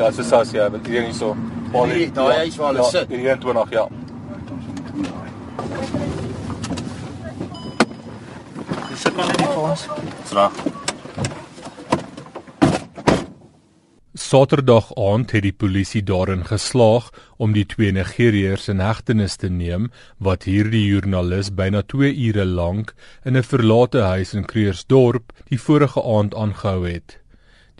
Ja, so sas jy, hier hierso. Hierdie- daai huis waar hulle sit. Hier 21, ja. Dis ek kan net vir ons. Sra. Saterdag aand het die polisie daarin geslaag om die twee Nigeriërs in hegtenis te neem wat hierdie joernalis byna 2 ure lank in 'n verlate huis in Kreersdorp die vorige aand aangehou het.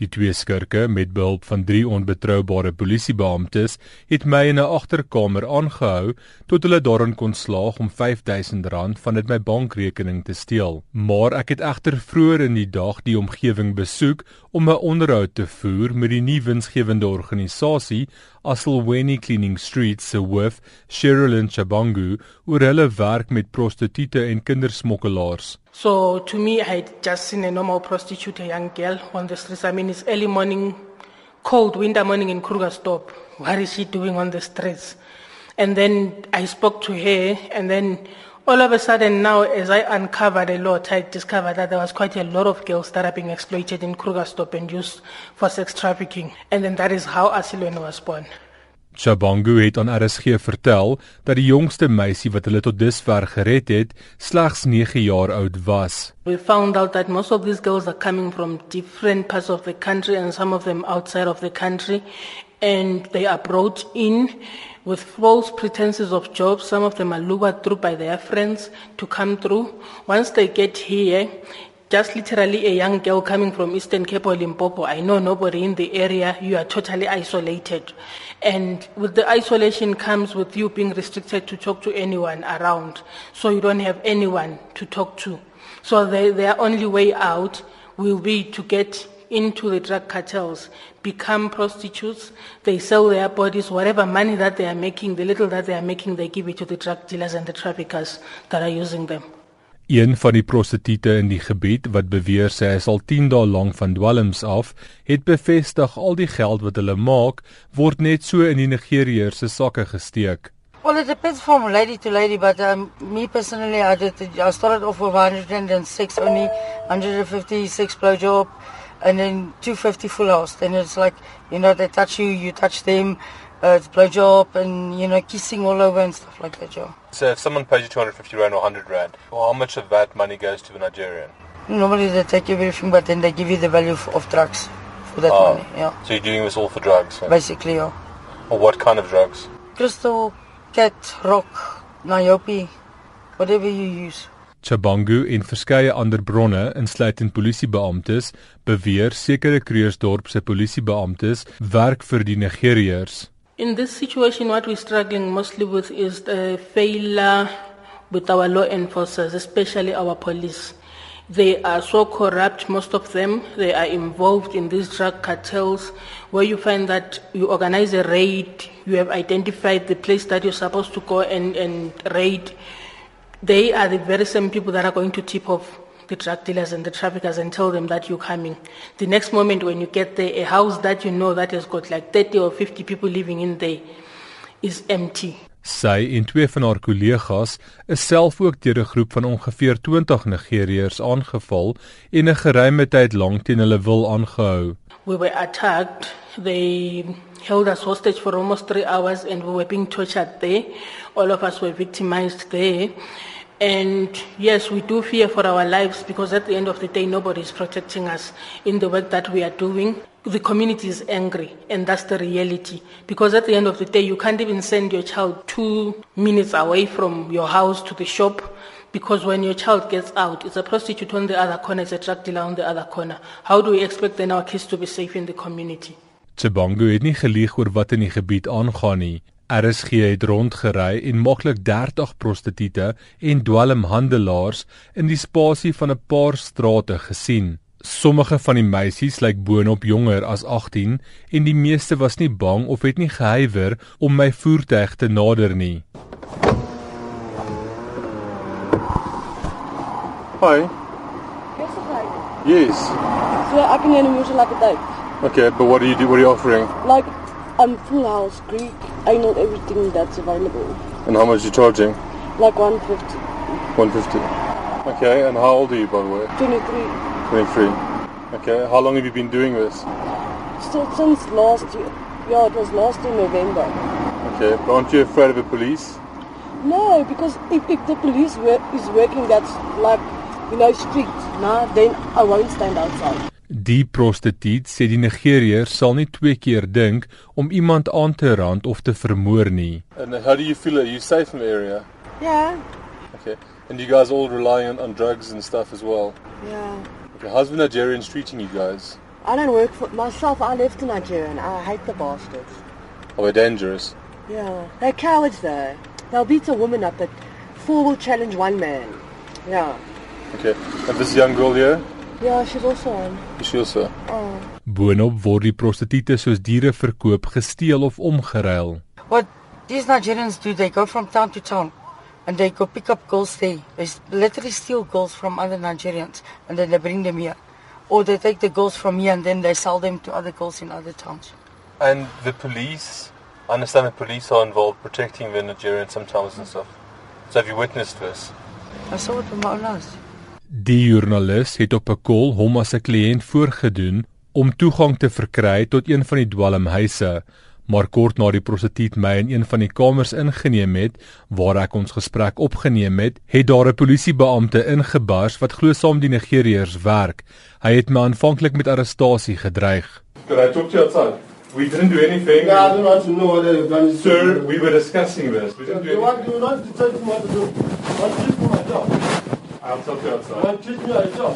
Die twee skurke met behulp van drie onbetroubare polisiebeamptes het my in 'n agterkamer aangehou tot hulle daarin kon slaag om R5000 van dit my bankrekening te steel. Maar ek het egter vroeër in die dag die omgewing besoek om 'n onderhoud te voer met die nuwe winsgewende organisasie Asilweni Cleaning Streets se hoof, Sherilyn Chabangu, oor hulle werk met prostituie en kindersmokkelaars. So to me, I had just seen a normal prostitute, a young girl on the streets. I mean, it's early morning, cold winter morning in Krugersdorp. What is she doing on the streets? And then I spoke to her, and then all of a sudden now, as I uncovered a lot, I discovered that there was quite a lot of girls that are being exploited in Krugersdorp and used for sex trafficking. And then that is how Asilwen was born. Chabangu het aan RSG vertel dat die jongste meisie wat hulle tot dusver gered het, slegs 9 jaar oud was. We found out that most of these girls are coming from different parts of the country and some of them outside of the country. And they are brought in with false pretenses of jobs. Some of them are lured through by their friends to come through. Once they get here, just literally a young girl coming from Eastern Cape or Limpopo, I know nobody in the area, you are totally isolated. And with the isolation comes with you being restricted to talk to anyone around. So you don't have anyone to talk to. So the, their only way out will be to get into the drug cartels, become prostitutes. They sell their bodies, whatever money that they are making, the little that they are making, they give it to the drug dealers and the traffickers that are using them. Een van die prostituie in die gebied wat beweer sy is al 10 dae lank van dwelms af, het bevestig al die geld wat hulle maak word net so in die Nigeriërs se sakke gesteek. Well, it depends from lady to lady, but um, me personally, I did. I started off with 106 only, 156 blowjob, and then 250 full house. Then it's like, you know, they touch you, you touch them. Uh, it's blowjob and you know kissing all over and stuff like that, yeah. So if someone pays you 250 rand or 100 rand, well, how much of that money goes to the Nigerian? Normally they take everything, but then they give you the value of, of drugs for that Oh. money, yeah. So you're doing this all for drugs? Basically, yeah. Or what kind of drugs? Crystal, cat, rock, niobe, whatever you use. Chabangu en verskeie ander bronne, insluitend polisiebeamptes, beweer sekere Kreersdorp se polisiebeamptes werk vir die Nigeriërs. In this situation, what we're struggling mostly with is the failure with our law enforcers, especially our police. They are so corrupt, most of them. They are involved in these drug cartels where you find that you organize a raid, you have identified the place that you're supposed to go and, and raid. They are the very same people that are going to tip off the drug dealers and the traffickers and tell them that you're coming. The next moment when you get there, a house that you know that has got like 30 or 50 people living in there is empty. Sy en twee van haar kollegas is self ook deur 'n groep van ongeveer 20 Nigeriërs aangeval en 'n geruime tyd lank teen hulle wil aangehou. We were attacked. They held us hostage for almost three hours and we were being tortured there. All of us were victimized there. And yes, we do fear for our lives because at the end of the day, nobody is protecting us in the work that we are doing. The community is angry, and that's the reality. Because at the end of the day, you can't even send your child two minutes away from your house to the shop because when your child gets out, it's a prostitute on the other corner, it's a drug dealer on the other corner. How do we expect then our kids to be safe in the community? Tsebangu het nie gelieg oor wat in die gebied aangaan nie. RSG het rondgery en maklik 30 prostituie en dwelmhandelaars in die spasie van 'n paar strate gesien. Sommige van die meisies lyk boonop jonger as 18 en die meeste was nie bang of het nie gehuiwer om my voertuig te nader nie. Hi. Yes. So ek kan jou nie meer so lekker tyd. Okay, but what do you do? What are you offering? Like I'm full house Greek, anal everything that's available. And how much are you charging? Like 150, 150. Okay, and how old are you by the way? 23. 23. Okay, how long have you been doing this? Still since last year. Yeah, it was last in November. Okay, but aren't you afraid of the police? No, because if, if the police work, is working that's like, you know, strict, nah, then I won't stand outside. Die prostituut sê die Nigeriërs sal nie twee keer dink om iemand aan te rand of te vermoor nie. And how do you feel? Are you safe in the area? Yeah, Okay. And you guys all relying on, on drugs and stuff as well? yeah. How's the Nigerians treating you guys? I don't work for myself. I left Nigeria and I hate the bastards. Are they dangerous? Yeah, they're cowards though. They'll beat a woman up, but four will challenge one man. Yeah. Okay. And this young girl here? Yeah, she's also on. Is she also? Oh. Boonop word die prostituie soos diere verkoop, gesteel of omgeruil. What these Nigerians do, they go from town to town and they go pick up girls there. They literally steal girls from other Nigerians and then they bring them here. Or they take the girls from here and then they sell them to other girls in other towns. And the police, I understand the police are involved protecting the Nigerians sometimes and stuff. So have you witnessed this? I saw it with my own eyes. Die joernalis het op 'n kol hom as 'n kliënt voorgedoen om toegang te verkry tot een van die dwelmhuise, maar kort na die prostituut my in een van die kamers ingeneem het waar ek ons gesprek opgeneem het, het daar 'n polisiebeampte ingebars wat glo saam die Nigeriërs werk. Hy het my aanvanklik met arrestasie gedreig. Could I talk to you outside? We didn't do anything. Yeah, I don't want to know what they've done. Sir, we were discussing this. We didn't do You want, anything. you want to tell me what to do? Want to me my job? I'll talk to you outside. Want to teach me my job?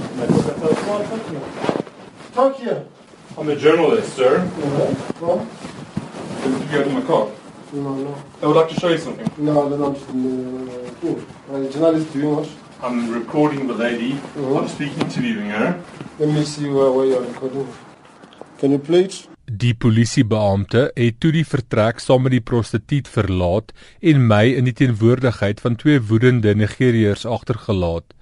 Talk here. I'm a journalist, sir. Uh-huh. Come. Did you get in my car? No, no. I would like to show you something. No, want to. Uh, uh, journalist doing what? I'm recording the lady. Mhm. I'm speaking interviewing her. Let me see where, where you're recording. Can you play it? Die polisiebeampte het toe die vertrek saam met die prostituut verlaat en my in die teenwoordigheid van twee woedende Nigeriërs agtergelaat.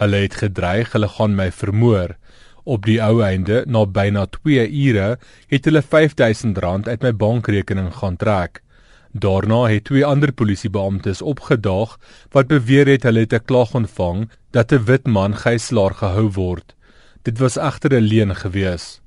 Hulle het gedreig hulle gaan my vermoor. Op die ou einde, na byna 2 ure, het hulle R5000 uit my bankrekening gaan trek. Daarna het twee ander polisiebeamptes opgedaag wat beweer het hulle het 'n klag ontvang dat 'n wit man gijslaer gehou word. Dit was egter 'n leuen gewees.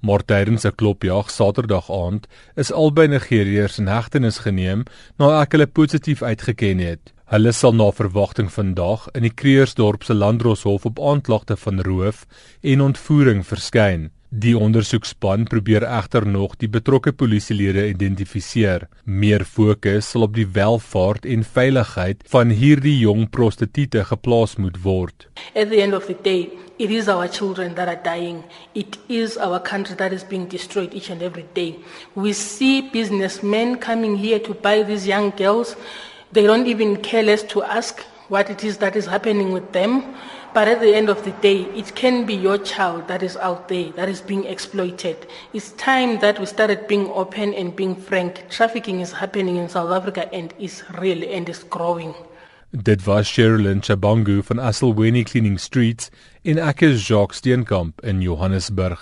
Maar tydens 'n klopjag Saterdag aand is albei Nigeriërs in hegtenis geneem nadat ek hulle positief uitgeken het. Hulle sal na verwagting vandag in die Kreersdorp se Landdroshof op aanklagte van roof en ontvoering verskyn. Die ondersoekspan probeer egter nog die betrokke polisielede identifiseer. Meer fokus sal op die welfaart en veiligheid van hierdie jong prostituie geplaas moet word. At the end of the day, it is our children that are dying. It is our country that is being destroyed each and every day. We see businessmen coming here to buy these young girls. They don't even care less to ask what it is that is happening with them. But at the end of the day, it can be your child that is out there that is being exploited. It's time that we started being open and being frank. Trafficking is happening in South Africa and is real and is growing. Dit was Sherilyn Chabangu van Asselweni Cleaning Streets en ek is Jacques Steenkamp in Johannesburg.